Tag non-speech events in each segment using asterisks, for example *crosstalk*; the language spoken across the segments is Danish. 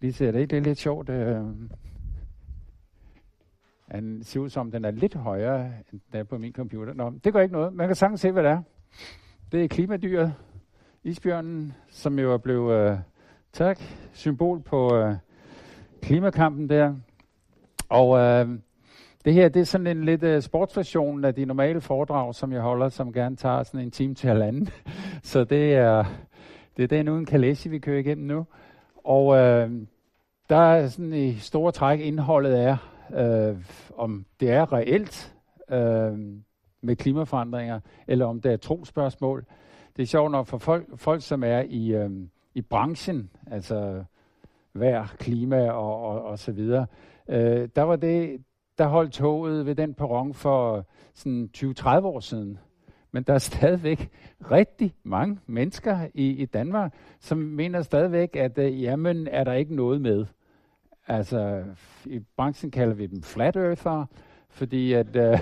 lige se det. Det er lidt sjovt. Øh. den ser ud som, den er lidt højere, end den er på min computer. Nå, det går ikke noget. Man kan sagtens se, hvad det er. Det er klimadyret, isbjørnen, som jo er blevet, øh, tak, symbol på øh, klimakampen der. Og øh, det her, det er sådan en lidt uh, sportsversion af de normale foredrag, som jeg holder, som gerne tager sådan en time til halvanden. *laughs* Så det er, det er den uden kalesje, vi kører igennem nu. Og øh, der er sådan i store træk indholdet er, øh, om det er reelt øh, med klimaforandringer, eller om det er trospørgsmål. Det er sjovt nok for folk, folk som er i, øh, i branchen, altså vejr, klima og, og, og så videre, øh, der var det, der holdt toget ved den perron for sådan 20-30 år siden. Men der er stadigvæk rigtig mange mennesker i, i Danmark, som mener stadigvæk, at øh, jamen, er der ikke noget med. Altså, i branchen kalder vi dem flat earther, fordi at... Øh,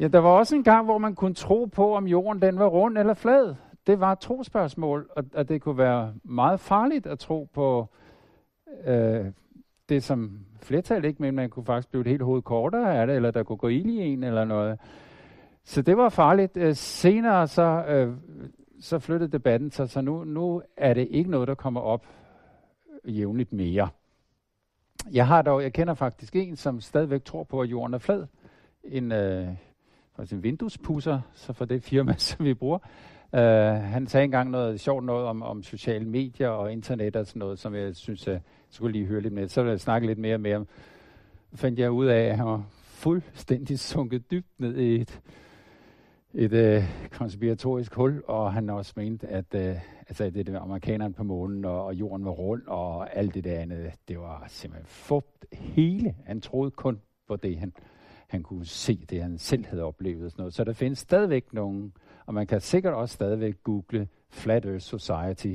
ja, der var også en gang, hvor man kunne tro på, om jorden den var rund eller flad. Det var et trospørgsmål, og, og det kunne være meget farligt at tro på øh, det, som flertal ikke, men man kunne faktisk blive et helt hoved kortere af det, eller der kunne gå ild i en eller noget. Så det var farligt. Øh, senere så, øh, så flyttede debatten sig, så nu, nu er det ikke noget, der kommer op jævnligt mere. Jeg har dog, jeg kender faktisk en, som stadigvæk tror på, at jorden er flad. En, øh, en vinduespusser, så for det firma, *laughs* som vi bruger. Uh, han sagde engang noget sjovt noget om, om sociale medier og internet og sådan noget, som jeg synes, jeg skulle lige høre lidt mere. Så vil jeg snakke lidt mere med ham. Fandt jeg ud af, at han var fuldstændig sunket dybt ned i et, et øh, konspiratorisk hul, og han også mente, at øh, altså det var amerikanerne på månen, og, og jorden var rund, og alt det der andet, det var simpelthen fugt hele. Han troede kun på det, han, han kunne se, det han selv havde oplevet. Og sådan noget. Så der findes stadigvæk nogen, og man kan sikkert også stadigvæk google Flat Earth Society,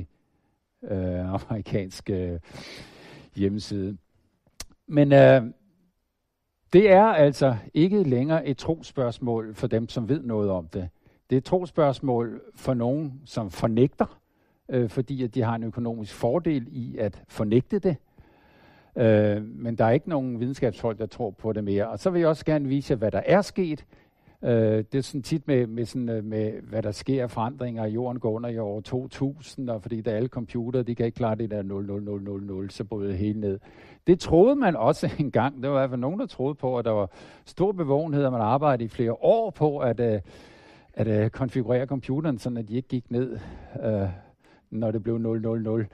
øh, amerikanske øh, hjemmeside. Men øh, det er altså ikke længere et trospørgsmål for dem, som ved noget om det. Det er et trospørgsmål for nogen, som fornægter, øh, fordi at de har en økonomisk fordel i at fornægte det. Øh, men der er ikke nogen videnskabsfolk, der tror på det mere. Og så vil jeg også gerne vise jer, hvad der er sket. Øh, det er sådan tit med, med, sådan, øh, med, hvad der sker af forandringer. Jorden går under i år 2000, og fordi der er alle computere, de kan ikke klare det der 00000, så bryder det hele ned. Det troede man også *laughs* engang. Der var i hvert fald nogen, der troede på, at der var stor bevågenhed, og man arbejdede i flere år på at, øh, at øh, konfigurere computeren, sådan at de ikke gik ned, øh, når det blev 000. Øh,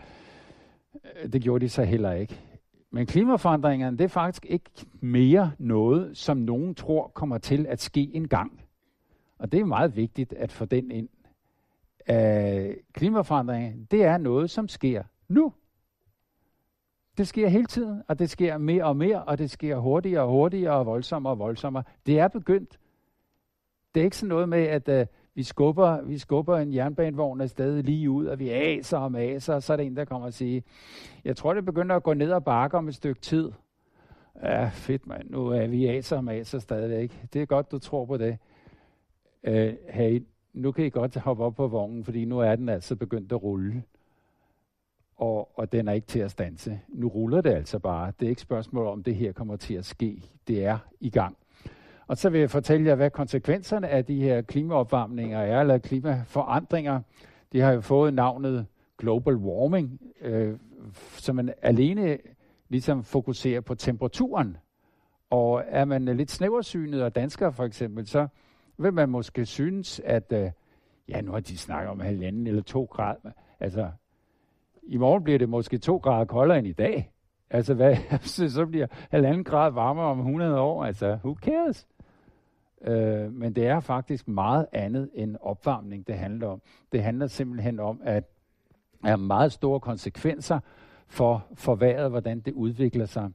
det gjorde de så heller ikke. Men klimaforandringerne, det er faktisk ikke mere noget, som nogen tror kommer til at ske en gang. Og det er meget vigtigt at få den ind. Øh, klimaforandringer, det er noget, som sker nu. Det sker hele tiden, og det sker mere og mere, og det sker hurtigere og hurtigere og voldsommere og voldsommere. Det er begyndt. Det er ikke sådan noget med, at øh, vi skubber, vi skubber en jernbanevogn afsted lige ud, og vi aser og maser, og så er der en, der kommer og siger, jeg tror, det begynder at gå ned og bakke om et stykke tid. Ja, fedt mand, nu er vi aser og maser stadigvæk. Det er godt, du tror på det. Uh, hey, nu kan I godt hoppe op på vognen, fordi nu er den altså begyndt at rulle. Og, og den er ikke til at stanse. Nu ruller det altså bare. Det er ikke spørgsmål om, det her kommer til at ske. Det er i gang. Og så vil jeg fortælle jer, hvad konsekvenserne af de her klimaopvarmninger er, eller klimaforandringer. De har jo fået navnet global warming, øh, som man alene ligesom fokuserer på temperaturen. Og er man lidt snæversynet og dansker for eksempel, så vil man måske synes, at øh, ja, nu har de snakket om halvanden eller to grader. Altså, i morgen bliver det måske to grader koldere end i dag. Altså, hvad, *laughs* så bliver halvanden grad varmere om 100 år. Altså, who cares? Øh, men det er faktisk meget andet end opvarmning, det handler om. Det handler simpelthen om, at der er meget store konsekvenser for, for vejret, hvordan det udvikler sig.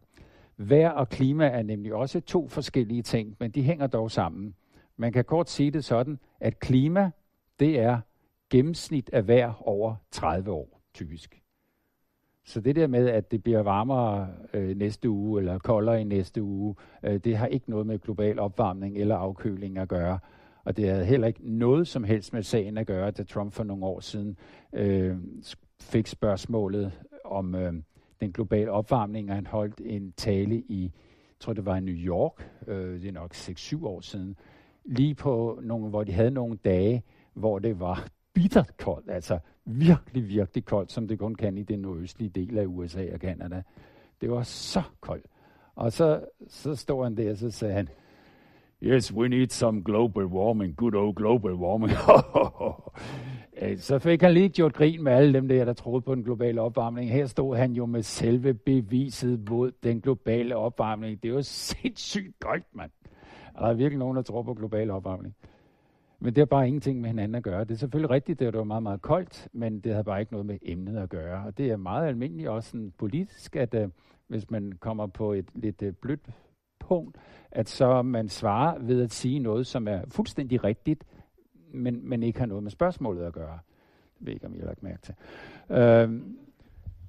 Vejr og klima er nemlig også to forskellige ting, men de hænger dog sammen. Man kan kort sige det sådan, at klima, det er gennemsnit af vejr over 30 år, typisk. Så det der med, at det bliver varmere øh, næste uge, eller koldere i næste uge, øh, det har ikke noget med global opvarmning eller afkøling at gøre. Og det havde heller ikke noget som helst med sagen at gøre, da Trump for nogle år siden øh, fik spørgsmålet om øh, den globale opvarmning, og han holdt en tale i, jeg tror det var i New York, øh, det er nok 6-7 år siden, lige på nogle, hvor de havde nogle dage, hvor det var bittert koldt, altså virkelig, virkelig koldt, som det kun kan i den nordøstlige del af USA og Canada. Det var så koldt. Og så, så stod han der, og så sagde han, Yes, we need some global warming, good old global warming. *laughs* Øh, så fik han lige gjort grin med alle dem der, der troede på den globale opvarmning. Her stod han jo med selve beviset mod den globale opvarmning. Det *laughs* er jo sindssygt godt, mand. Er der virkelig nogen, der tror på global opvarmning. Men det har bare ingenting med hinanden at gøre. Det er selvfølgelig rigtigt, at det var meget, meget koldt, men det har bare ikke noget med emnet at gøre. Og det er meget almindeligt også sådan politisk, at uh, hvis man kommer på et lidt uh, blødt punkt, at så man svarer ved at sige noget, som er fuldstændig rigtigt, men, men ikke har noget med spørgsmålet at gøre. Det ved ikke, om I har lagt mærke til. Uh,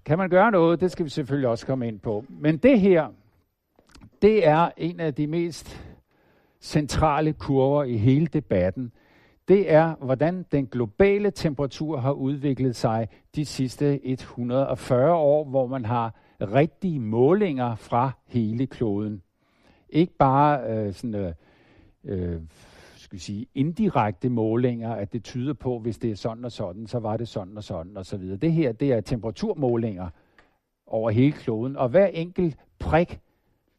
kan man gøre noget? Det skal vi selvfølgelig også komme ind på. Men det her, det er en af de mest centrale kurver i hele debatten, det er, hvordan den globale temperatur har udviklet sig de sidste 140 år, hvor man har rigtige målinger fra hele kloden. Ikke bare øh, sådan, øh, øh skal sige, indirekte målinger, at det tyder på, hvis det er sådan og sådan, så var det sådan og sådan og så videre. Det her, det er temperaturmålinger over hele kloden, og hver enkelt prik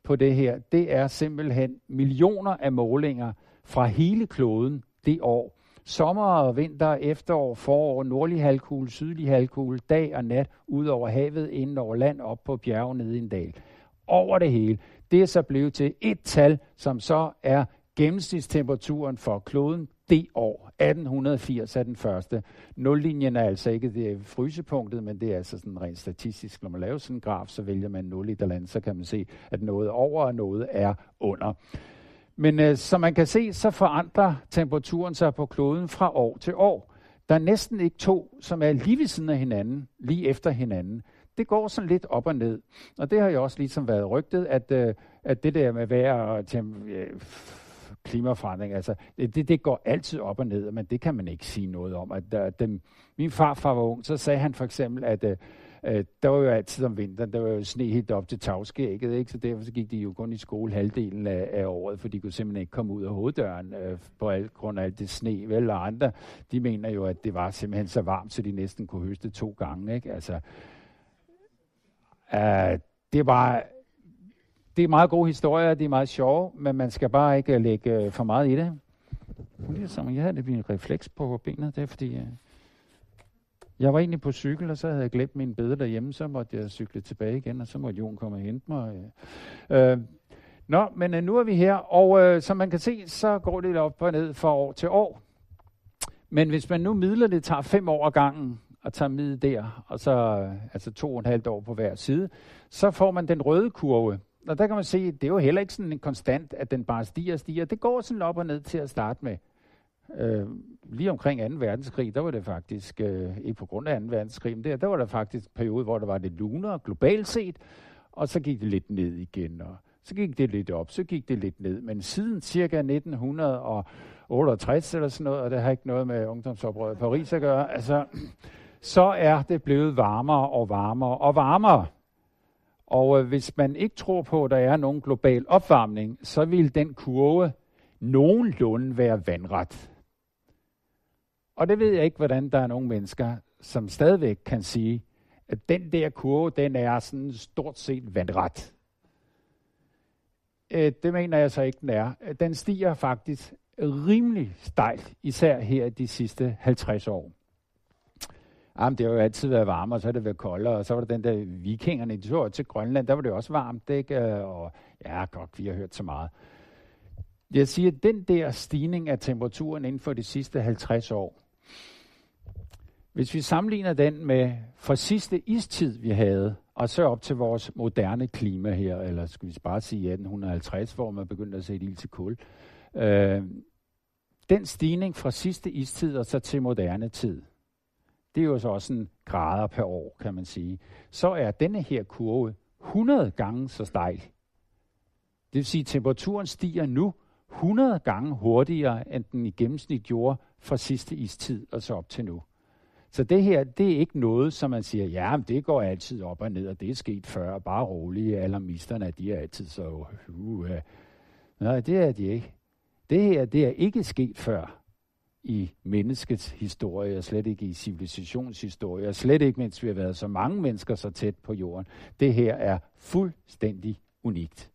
på det her, det er simpelthen millioner af målinger fra hele kloden det år. Sommer og vinter, efterår, forår, nordlig halvkugle, sydlig halvkugle, dag og nat, ud over havet, inden over land, op på bjerge, nede i en dal. Over det hele. Det er så blevet til et tal, som så er gennemsnitstemperaturen for kloden det år. 1880 er den første. Nullinjen er altså ikke det frysepunktet, men det er altså sådan rent statistisk. Når man laver sådan en graf, så vælger man 0 i et andet, så kan man se, at noget over og noget er under. Men øh, som man kan se, så forandrer temperaturen sig på kloden fra år til år. Der er næsten ikke to, som er lige ved siden af hinanden, lige efter hinanden. Det går sådan lidt op og ned. Og det har jo også ligesom været rygtet, at, øh, at det der med vejr og temp- øh, klimaforandring, altså det, det går altid op og ned, men det kan man ikke sige noget om. At, at dem, min farfar var ung, så sagde han for eksempel, at uh, der var jo altid om vinteren, der var jo sne helt op til tagskægget, ikke? så derfor så gik de jo kun i skole halvdelen af, af året, for de kunne simpelthen ikke komme ud af hoveddøren øh, på al, grund af alt det sne. Vel, og andre, de mener jo, at det var simpelthen så varmt, så de næsten kunne høste to gange. Ikke? Altså, øh, det var det er meget gode historier, det er meget sjove, men man skal bare ikke øh, lægge øh, for meget i det. Det er som, jeg havde lidt en refleks på benet, det er fordi, øh, jeg var egentlig på cykel, og så havde jeg glemt min bede derhjemme, så måtte jeg cykle tilbage igen, og så måtte Jon komme og hente mig. Øh, nå, men nu er vi her, og øh, som man kan se, så går det op og ned fra år til år. Men hvis man nu midler det tager fem år ad gangen, og tager middel der, og så altså to og et halvt år på hver side, så får man den røde kurve og der kan man se, det er jo heller ikke sådan en konstant, at den bare stiger og stiger. Det går sådan op og ned til at starte med. Øh, lige omkring 2. verdenskrig, der var det faktisk, øh, ikke på grund af 2. verdenskrig, men der, der var der faktisk en periode, hvor der var lidt lunere globalt set, og så gik det lidt ned igen, og så gik det lidt op, så gik det lidt ned. Men siden cirka 1968 eller sådan noget, og det har ikke noget med ungdomsoprøret i Paris at gøre, altså, så er det blevet varmere og varmere og varmere. Og øh, hvis man ikke tror på, at der er nogen global opvarmning, så vil den kurve nogenlunde være vandret. Og det ved jeg ikke, hvordan der er nogle mennesker, som stadigvæk kan sige, at den der kurve, den er sådan stort set vandret. Øh, det mener jeg så ikke, den er. Den stiger faktisk rimelig stejlt, især her de sidste 50 år. Jamen, det har jo altid været varmere, og så har det været koldere, og så var der den der vikingerne, de tog til Grønland, der var det også varmt, ikke? Øh, og ja, godt, vi har hørt så meget. Jeg siger, at den der stigning af temperaturen inden for de sidste 50 år, hvis vi sammenligner den med for sidste istid, vi havde, og så op til vores moderne klima her, eller skal vi bare sige 1850, hvor man begyndte at sætte ild til kul, øh, den stigning fra sidste istid og så til moderne tid, det er jo så også en grader per år, kan man sige, så er denne her kurve 100 gange så stejl. Det vil sige, at temperaturen stiger nu 100 gange hurtigere, end den i gennemsnit gjorde fra sidste istid og så op til nu. Så det her, det er ikke noget, som man siger, ja, men det går altid op og ned, og det er sket før, bare rolige, alarmisterne, de er altid så, uh, Nej, det er de ikke. Det her, det er ikke sket før i menneskets historie, og slet ikke i civilisationshistorie, og slet ikke, mens vi har været så mange mennesker så tæt på jorden. Det her er fuldstændig unikt.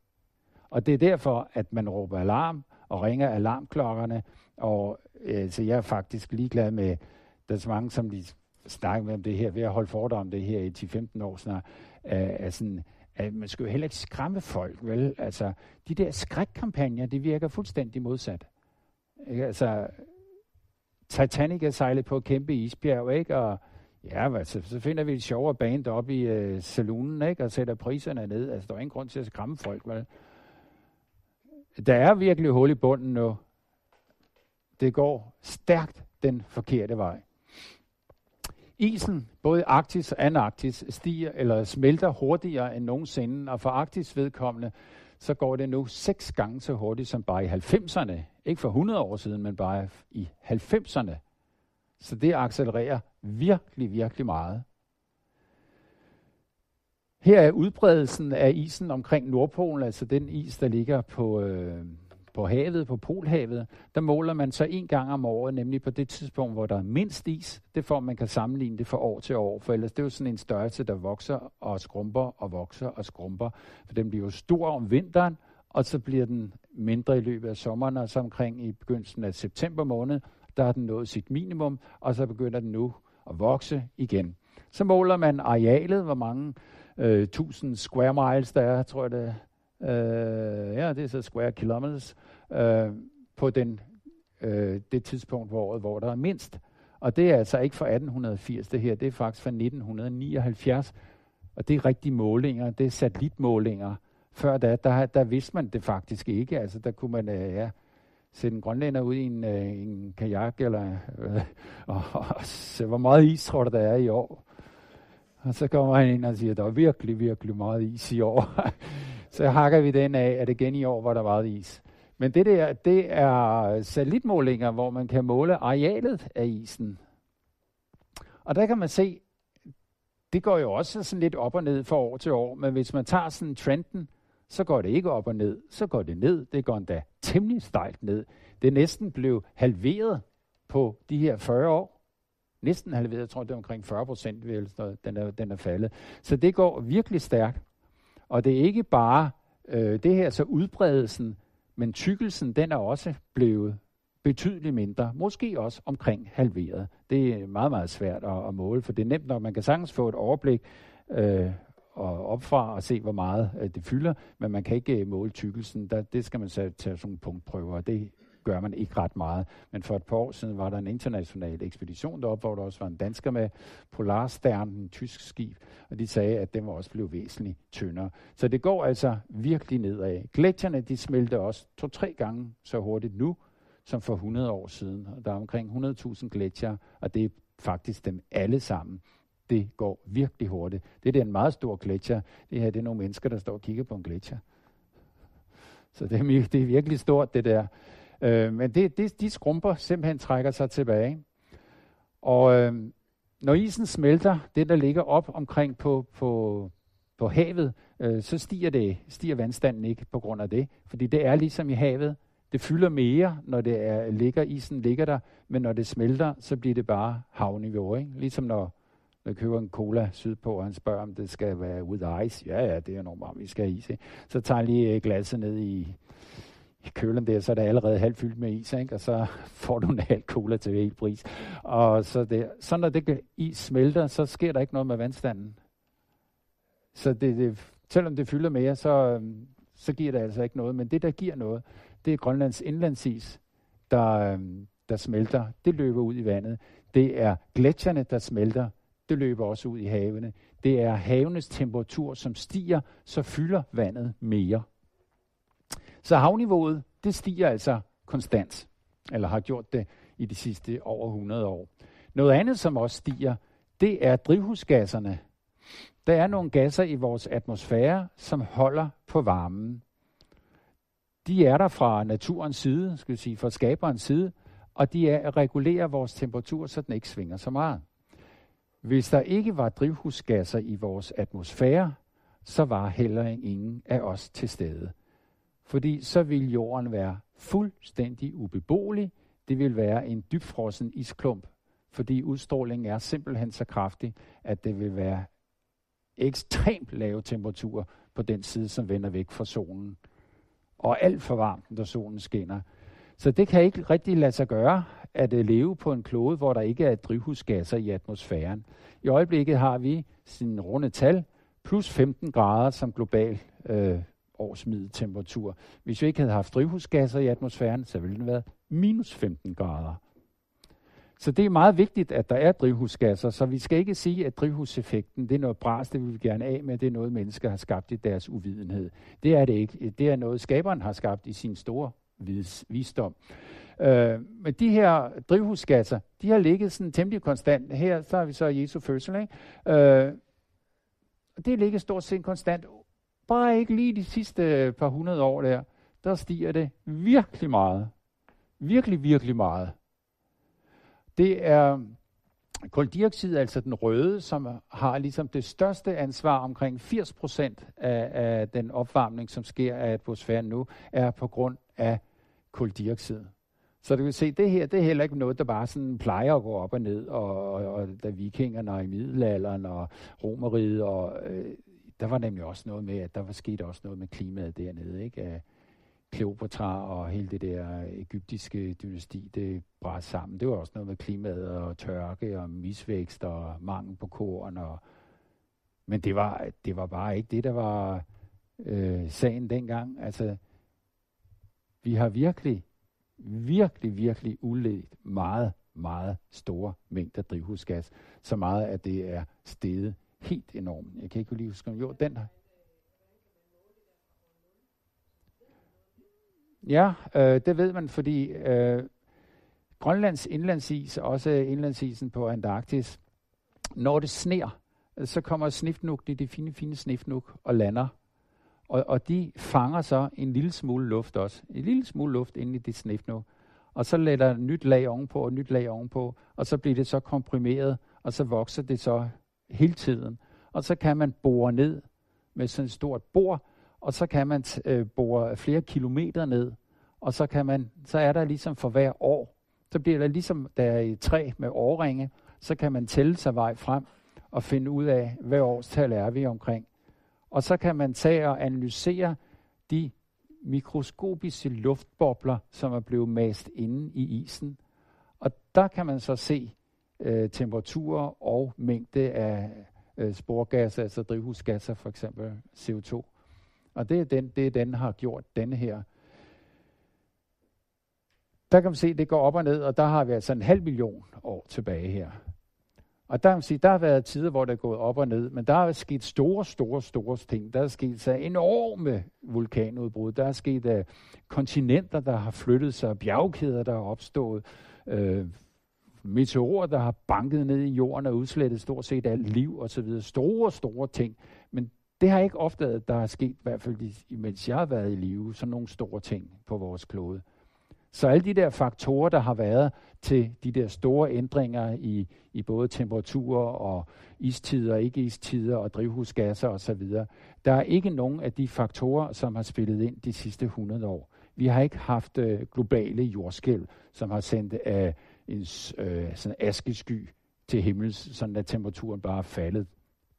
Og det er derfor, at man råber alarm og ringer alarmklokkerne, og øh, så jeg er faktisk ligeglad med, der er så mange, som lige snakker med om det her, ved at holde fordrag om det her i 10-15 år snart, er, er sådan, at man skal jo heller ikke skræmme folk, vel? Altså, de der skrækkampagner, det virker fuldstændig modsat. Ikke? Altså, Titanic er sejlet på et kæmpe isbjerg, ikke? Og ja, altså, så finder vi et sjovere band op i øh, salonen, ikke? Og sætter priserne ned. Altså, der er ingen grund til at skræmme folk, vel? Der er virkelig hul i bunden nu. Det går stærkt den forkerte vej. Isen, både Arktis og Antarktis, stiger eller smelter hurtigere end nogensinde, og for Arktis vedkommende, så går det nu seks gange så hurtigt som bare i 90'erne. Ikke for 100 år siden, men bare i 90'erne. Så det accelererer virkelig, virkelig meget. Her er udbredelsen af isen omkring Nordpolen, altså den is, der ligger på, øh, på havet, på Polhavet, der måler man så en gang om året, nemlig på det tidspunkt, hvor der er mindst is. Det får man kan sammenligne det fra år til år, for ellers det er jo sådan en størrelse, der vokser og skrumper og vokser og skrumper. For den bliver jo stor om vinteren, og så bliver den mindre i løbet af sommeren, og så omkring i begyndelsen af september måned, der har den nået sit minimum, og så begynder den nu at vokse igen. Så måler man arealet, hvor mange øh, tusind square miles der er, tror jeg det øh, ja, det er så square kilometers, øh, på den, øh, det tidspunkt på året, hvor der er mindst. Og det er altså ikke fra 1880 det her, det er faktisk fra 1979. Og det er rigtige målinger, det er satellitmålinger. Før da, der, der vidste man det faktisk ikke. Altså der kunne man, øh, ja, sætte en grønlænder ud i en, øh, en kajak, eller øh, *laughs* og, og se, hvor meget is tror du, der er i år. Og så kommer han ind og siger, der er virkelig, virkelig meget is i år. *laughs* så hakker vi den af, at det igen i år, hvor der var is. Men det der, det er satellitmålinger, hvor man kan måle arealet af isen. Og der kan man se, det går jo også sådan lidt op og ned fra år til år, men hvis man tager sådan trenden, så går det ikke op og ned, så går det ned. Det går endda temmelig stejlt ned. Det er næsten blev halveret på de her 40 år. Næsten halveret, jeg tror det er omkring 40 procent, den er, den er faldet. Så det går virkelig stærkt. Og det er ikke bare øh, det her, så udbredelsen, men tykkelsen, den er også blevet betydeligt mindre, måske også omkring halveret. Det er meget, meget svært at, at måle, for det er nemt nok, man kan sagtens få et overblik øh, og opfra og se, hvor meget øh, det fylder, men man kan ikke øh, måle tykkelsen. Der, det skal man så tage sådan nogle punktprøver, og det gør man ikke ret meget. Men for et par år siden var der en international ekspedition deroppe, hvor der også var en dansker med, Polarstern, en tysk skib, og de sagde, at den var også blevet væsentligt tyndere. Så det går altså virkelig nedad. Gletsjerne, de smelter også to-tre gange så hurtigt nu, som for 100 år siden. Og der er omkring 100.000 gletsjer, og det er faktisk dem alle sammen. Det går virkelig hurtigt. Det er en meget stor gletsjer. Det her det er nogle mennesker, der står og kigger på en gletsjer. Så det er, det er virkelig stort, det der. Øh, men det, det, de skrumper simpelthen trækker sig tilbage. Og øh, når isen smelter, det der ligger op omkring på, på, på havet, øh, så stiger, det, stiger vandstanden ikke på grund af det. Fordi det er ligesom i havet. Det fylder mere, når det er, ligger, isen ligger der, men når det smelter, så bliver det bare havniveau. Ikke? Ligesom når, når jeg køber en cola sydpå, og han spørger, om det skal være with ice. Ja, ja, det er normalt, vi skal have is. Ikke? Så tager jeg lige øh, glasset ned i, i kølen der, så er det allerede halvt fyldt med is, ikke? og så *laughs* får du en halv cola til hel pris. Og så, det, så når det is smelter, så sker der ikke noget med vandstanden. Så det, det, selvom det fylder mere, så, øhm, så giver det altså ikke noget. Men det, der giver noget, det er Grønlands indlandsis, der, øhm, der smelter. Det løber ud i vandet. Det er gletsjerne, der smelter. Det løber også ud i havene. Det er havenes temperatur, som stiger, så fylder vandet mere. Så havniveauet, det stiger altså konstant, eller har gjort det i de sidste over 100 år. Noget andet, som også stiger, det er drivhusgasserne. Der er nogle gasser i vores atmosfære, som holder på varmen. De er der fra naturens side, skal vi sige, fra skaberens side, og de er regulerer vores temperatur, så den ikke svinger så meget. Hvis der ikke var drivhusgasser i vores atmosfære, så var heller ingen af os til stede. Fordi så ville jorden være fuldstændig ubeboelig. Det vil være en dybfrossen isklump, fordi udstrålingen er simpelthen så kraftig, at det vil være ekstremt lave temperaturer på den side, som vender væk fra solen. Og alt for varmt, når solen skinner. Så det kan ikke rigtig lade sig gøre at øh, leve på en klode, hvor der ikke er drivhusgasser i atmosfæren. I øjeblikket har vi sin runde tal, plus 15 grader som global øh, årsmiddeltemperatur. Hvis vi ikke havde haft drivhusgasser i atmosfæren, så ville den være minus 15 grader. Så det er meget vigtigt, at der er drivhusgasser, så vi skal ikke sige, at drivhuseffekten det er noget bras, det vil vi gerne af med, det er noget, mennesker har skabt i deres uvidenhed. Det er det ikke. Det er noget, skaberen har skabt i sin store vis- visdom. Øh, men de her drivhusgasser, de har ligget sådan temmelig konstant. Her så har vi så Jesu fødsel, ikke? Øh, det ligger stort set konstant. Bare ikke lige de sidste par hundrede år der, der stiger det virkelig meget. Virkelig, virkelig meget. Det er koldioxid, altså den røde, som har ligesom det største ansvar, omkring 80 procent af, af den opvarmning, som sker af atmosfæren nu, er på grund af koldioxid. Så du kan se, det her det er heller ikke noget, der bare sådan plejer at gå op og ned, og, og, og da vikingerne og i middelalderen og romeriet, og øh, der var nemlig også noget med, at der var sket også noget med klimaet dernede, ikke? At Kleopatra og hele det der egyptiske dynasti, det brændte sammen. Det var også noget med klimaet og tørke og misvækst og mangel på korn. Og, men det var, det var bare ikke det, der var øh, sagen dengang. Altså, vi har virkelig virkelig, virkelig uledt meget, meget store mængder drivhusgas. Så meget, at det er steget helt enormt. Jeg kan ikke lige huske, om jo, den der. Ja, øh, det ved man, fordi øh, Grønlands indlandsis, også øh, indlandsisen på Antarktis, når det sner, så kommer snifnuk, det er det fine, fine snifnuk, og lander og, og de fanger så en lille smule luft også. En lille smule luft ind i det snifnuk. Og så lægger nyt lag ovenpå og nyt lag ovenpå, og så bliver det så komprimeret, og så vokser det så hele tiden. Og så kan man bore ned med sådan et stort bor, og så kan man øh, bore flere kilometer ned, og så, kan man, så er der ligesom for hver år, så bliver der ligesom, der er et træ med årringe, så kan man tælle sig vej frem og finde ud af, hvad årstal er vi omkring. Og så kan man tage og analysere de mikroskopiske luftbobler, som er blevet mast inde i isen. Og der kan man så se øh, temperaturer og mængde af øh, sporgasser, altså drivhusgasser, for eksempel CO2. Og det er den, det den har gjort, denne her. Der kan man se, at det går op og ned, og der har vi altså en halv million år tilbage her. Og der, sige, der har været tider, hvor det er gået op og ned, men der er sket store, store, store ting. Der er sket så enorme vulkanudbrud. Der er sket uh, kontinenter, der har flyttet sig, bjergkæder, der er opstået, øh, meteorer, der har banket ned i jorden og udslettet stort set alt liv osv. Store, store ting. Men det har jeg ikke opdaget, der er sket, i hvert fald mens jeg har været i live, sådan nogle store ting på vores klode. Så alle de der faktorer, der har været til de der store ændringer i, i både temperaturer og istider, ikke istider og drivhusgasser osv., der er ikke nogen af de faktorer, som har spillet ind de sidste 100 år. Vi har ikke haft øh, globale jordskæl, som har sendt øh, en øh, sådan askesky til himmels, sådan at temperaturen bare er faldet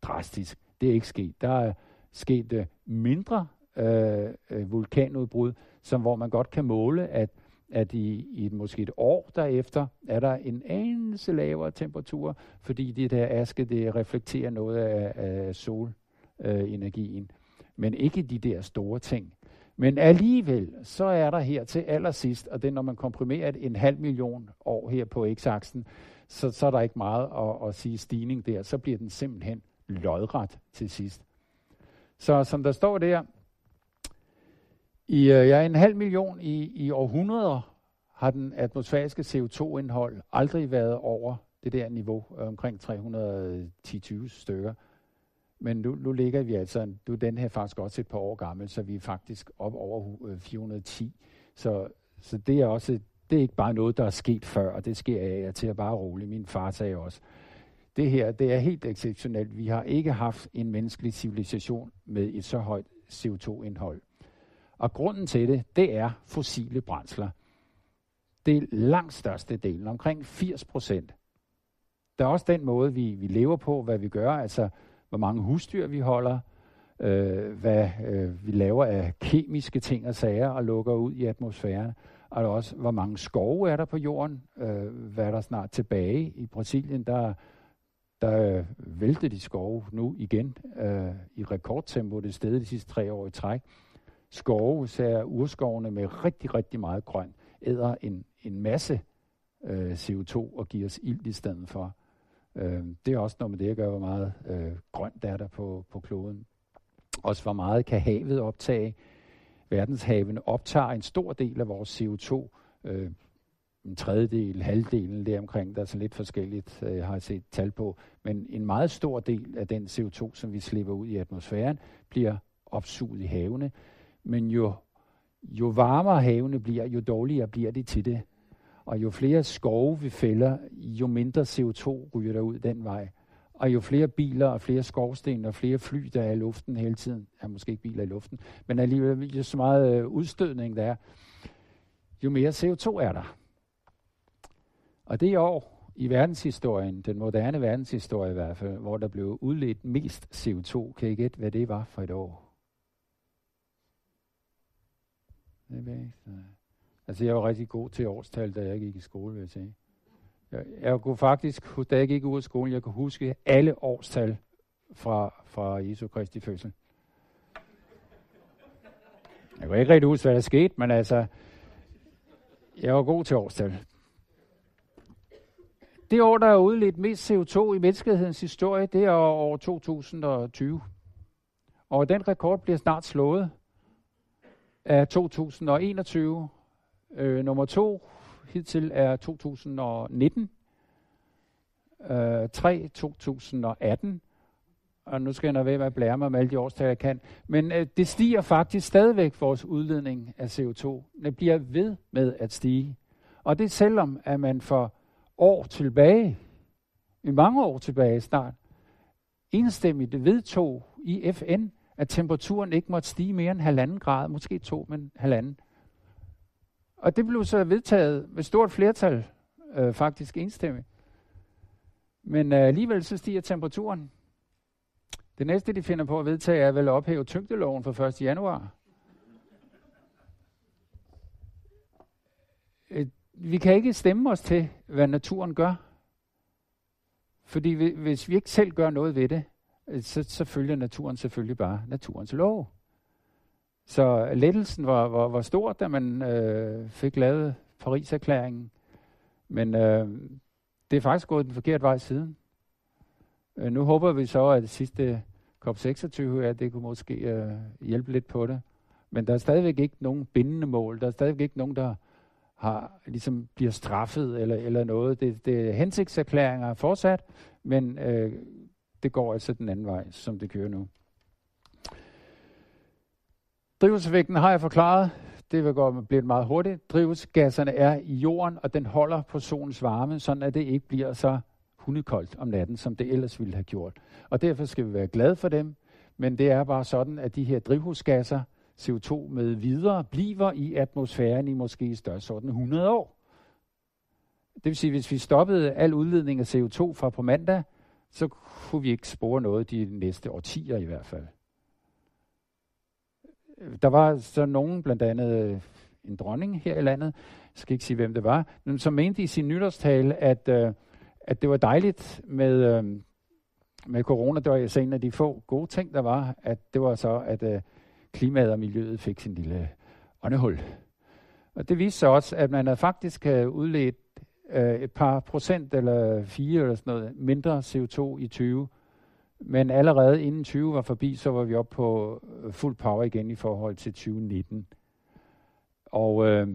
drastisk. Det er ikke sket. Der er sket øh, mindre øh, øh vulkanudbrud, som hvor man godt kan måle, at at i, i måske et år derefter er der en anelse lavere temperatur, fordi det der aske, det reflekterer noget af, af solenergien. Øh, Men ikke de der store ting. Men alligevel, så er der her til allersidst, og det er, når man komprimerer en halv million år her på x-aksen, så, så er der ikke meget at, at sige stigning der. Så bliver den simpelthen lodret til sidst. Så som der står der, i øh, ja, en halv million i, i århundreder har den atmosfæriske CO2-indhold aldrig været over det der niveau, øh, omkring 310-20 stykker. Men nu, nu ligger vi altså, du er den her faktisk også et par år gammel, så vi er faktisk op over 410. Øh, så, så det er også, det er ikke bare noget, der er sket før, og det sker af til at bare roligt. Min far sagde også, det her, det er helt exceptionelt. Vi har ikke haft en menneskelig civilisation med et så højt CO2-indhold. Og grunden til det, det er fossile brændsler. Det er langt største delen, omkring 80 procent. Der er også den måde, vi, vi lever på, hvad vi gør, altså hvor mange husdyr vi holder, øh, hvad øh, vi laver af kemiske ting og sager og lukker ud i atmosfæren, og også hvor mange skove er der på jorden, øh, hvad er der snart tilbage. I Brasilien, der, der øh, vælter de skove nu igen øh, i rekordtempo det sted de sidste tre år i træk. Skove, er urskovene med rigtig, rigtig meget grøn, æder en, en masse øh, CO2 og giver os ild i stedet for. Øh, det er også noget med det at gøre, hvor meget øh, grønt der er der på, på kloden. Også hvor meget kan havet optage. Verdenshavene optager en stor del af vores CO2. Øh, en tredjedel, halvdelen deromkring, der er sådan lidt forskelligt, øh, har jeg set tal på. Men en meget stor del af den CO2, som vi slipper ud i atmosfæren, bliver opsuget i havene. Men jo, jo varmere havene bliver, jo dårligere bliver det til det. Og jo flere skove vi fælder, jo mindre CO2 ryger der ud den vej. Og jo flere biler og flere skorsten og flere fly, der er i luften hele tiden, er måske ikke biler i luften, men alligevel jo så meget øh, udstødning der er, jo mere CO2 er der. Og det år i verdenshistorien, den moderne verdenshistorie i hvert fald, hvor der blev udledt mest CO2. Kan I gætte, hvad det var for et år? Det ved jeg ikke. Altså, jeg var rigtig god til årstal, da jeg gik i skole, vil jeg sige. Jeg, jeg kunne faktisk, da jeg gik ud af skolen, jeg kunne huske alle årstal fra, fra Jesu Kristi fødsel. Jeg kunne ikke rigtig huske, hvad der skete, men altså, jeg var god til årstal. Det år, der er udledt mest CO2 i menneskehedens historie, det er år 2020. Og den rekord bliver snart slået af 2021. Øh, nummer to hidtil er 2019. Øh, 3 2018. Og nu skal jeg nok være med at blære mig med alle de årstal, jeg kan. Men øh, det stiger faktisk stadigvæk vores udledning af CO2. Det bliver ved med at stige. Og det selvom, at man for år tilbage, i mange år tilbage snart, enstemmigt vedtog i FN, at temperaturen ikke måtte stige mere end halvanden grad, måske to, men halvanden. Og det blev så vedtaget med stort flertal, øh, faktisk enstemmigt. Men øh, alligevel så stiger temperaturen. Det næste, de finder på at vedtage, er vel at ophæve tyngdeloven fra 1. januar. Øh, vi kan ikke stemme os til, hvad naturen gør. Fordi hvis vi ikke selv gør noget ved det, øh, så, så følger naturen selvfølgelig bare naturens lov. Så lettelsen var, var, var stor, da man øh, fik lavet Paris-erklæringen. Men øh, det er faktisk gået den forkerte vej siden. Øh, nu håber vi så, at det sidste COP26, ja, det kunne måske øh, hjælpe lidt på det. Men der er stadigvæk ikke nogen bindende mål. Der er stadigvæk ikke nogen, der har, ligesom bliver straffet eller, eller noget. Det, det er hensigtserklæringer fortsat, men øh, det går altså den anden vej, som det kører nu. Drivhuseffekten har jeg forklaret. Det vil gå blive meget hurtigt. Drivhusgasserne er i jorden, og den holder på solens varme, sådan at det ikke bliver så hundekoldt om natten, som det ellers ville have gjort. Og derfor skal vi være glade for dem, men det er bare sådan, at de her drivhusgasser, CO2 med videre, bliver i atmosfæren i måske i størrelsesorden 100 år. Det vil sige, hvis vi stoppede al udledning af CO2 fra på mandag, så kunne vi ikke spore noget de næste årtier i hvert fald der var så nogen, blandt andet øh, en dronning her i landet, jeg skal ikke sige, hvem det var, men som mente i sin nytårstale, at, øh, at det var dejligt med, øh, med corona. Det var altså en af de få gode ting, der var, at det var så, at øh, klimaet og miljøet fik sin lille åndehul. Og det viste sig også, at man havde faktisk øh, udledt øh, et par procent eller fire eller sådan noget mindre CO2 i 20 men allerede inden 20 var forbi, så var vi oppe på øh, fuld power igen i forhold til 2019. Og øh,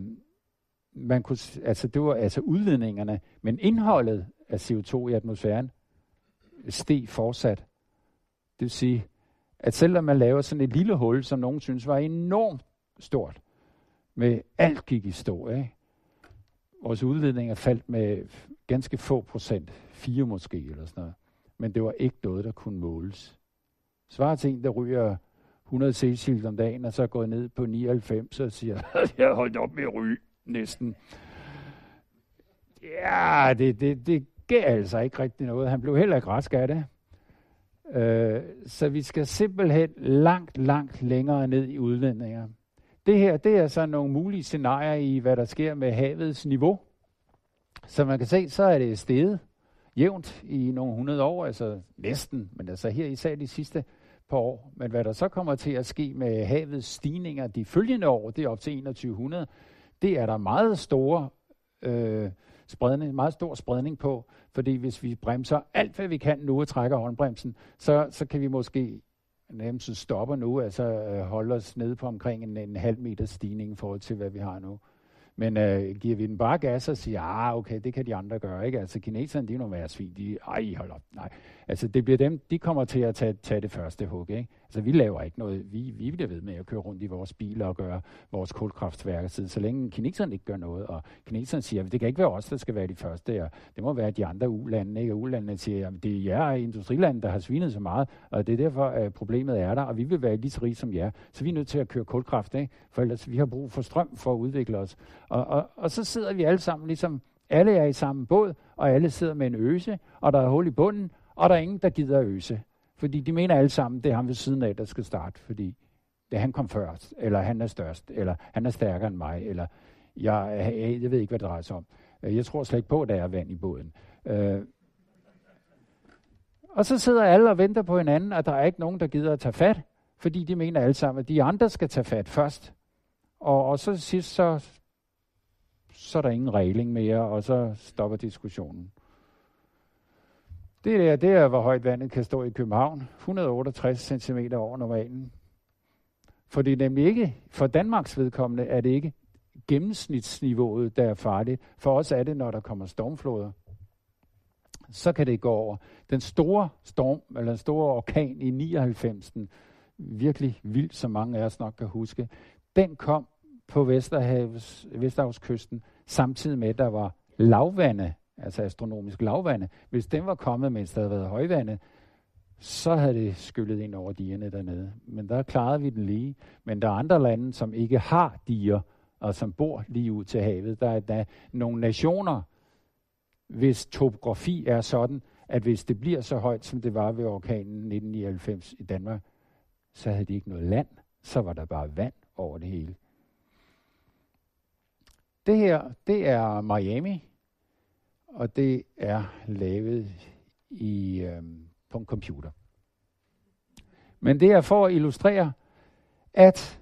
man kunne, altså det var altså udledningerne, men indholdet af CO2 i atmosfæren steg fortsat. Det vil sige, at selvom man laver sådan et lille hul, som nogen synes var enormt stort, med alt gik i stå, ikke? vores udledninger faldt med ganske få procent, fire måske eller sådan noget men det var ikke noget, der kunne måles. Svaret til en, der ryger 100 cc om dagen, og så er gået ned på 99 og siger, *laughs* jeg har holdt op med at ryge næsten. Ja, det, det, det gav altså ikke rigtig noget. Han blev heller ikke rask af det. Øh, så vi skal simpelthen langt, langt længere ned i udledninger. Det her, det er så nogle mulige scenarier i, hvad der sker med havets niveau. Som man kan se, så er det steget jævnt i nogle hundrede år, altså næsten, men altså her især de sidste par år. Men hvad der så kommer til at ske med havets stigninger de følgende år, det er op til 2100, det er der meget store øh, spredning, meget stor spredning på, fordi hvis vi bremser alt, hvad vi kan nu og trækker håndbremsen, så, så kan vi måske nærmest stoppe nu, altså øh, holde os nede på omkring en, en halv meter stigning i forhold til, hvad vi har nu. Men øh, giver vi den bare gas og siger, ah, okay, det kan de andre gøre, ikke? Altså, kineserne, de er nogle værre svin. De, ej, hold op, nej. Altså, det bliver dem, de kommer til at tage, tage det første hug, ikke? Altså, vi laver ikke noget. Vi, vi bliver ved med at køre rundt i vores biler og gøre vores kulkraftværker så længe kineserne ikke gør noget. Og kineserne siger, at det kan ikke være os, der skal være de første, og det må være de andre ulande, ikke? Og ulandene siger, at det er jer industriland, der har svinet så meget, og det er derfor, at problemet er der, og vi vil være lige så rige som jer. Så vi er nødt til at køre kulkraft, ikke? For ellers vi har brug for strøm for at udvikle os. Og, og, og så sidder vi alle sammen ligesom, alle er i samme båd, og alle sidder med en øse, og der er hul i bunden, og der er ingen, der gider øse. Fordi de mener alle sammen, det er ham ved siden af, der skal starte, fordi det er han kom først, eller han er størst, eller han er stærkere end mig, eller jeg, jeg, jeg ved ikke, hvad det drejer sig om. Øh, jeg tror slet ikke på, at der er vand i båden. Øh, og så sidder alle og venter på hinanden, og der er ikke nogen, der gider at tage fat, fordi de mener alle sammen, at de andre skal tage fat først. Og, og så sidst, så så er der ingen regling mere, og så stopper diskussionen. Det der, det er, hvor højt vandet kan stå i København. 168 cm over normalen. For det er nemlig ikke, for Danmarks vedkommende er det ikke gennemsnitsniveauet, der er farligt. For os er det, når der kommer stormfloder. Så kan det gå over. Den store storm, eller den store orkan i 99, virkelig vildt, som mange af os nok kan huske, den kom på Vesterhavs, Vesterhavskysten, samtidig med, at der var lavvande, altså astronomisk lavvande. Hvis den var kommet, mens der havde været højvande, så havde det skyllet ind over digerne dernede. Men der klarede vi den lige. Men der er andre lande, som ikke har diger, og som bor lige ud til havet. Der er, der nogle nationer, hvis topografi er sådan, at hvis det bliver så højt, som det var ved orkanen 1999 i Danmark, så havde de ikke noget land. Så var der bare vand over det hele. Det her, det er Miami, og det er lavet i, øh, på en computer. Men det er for at illustrere, at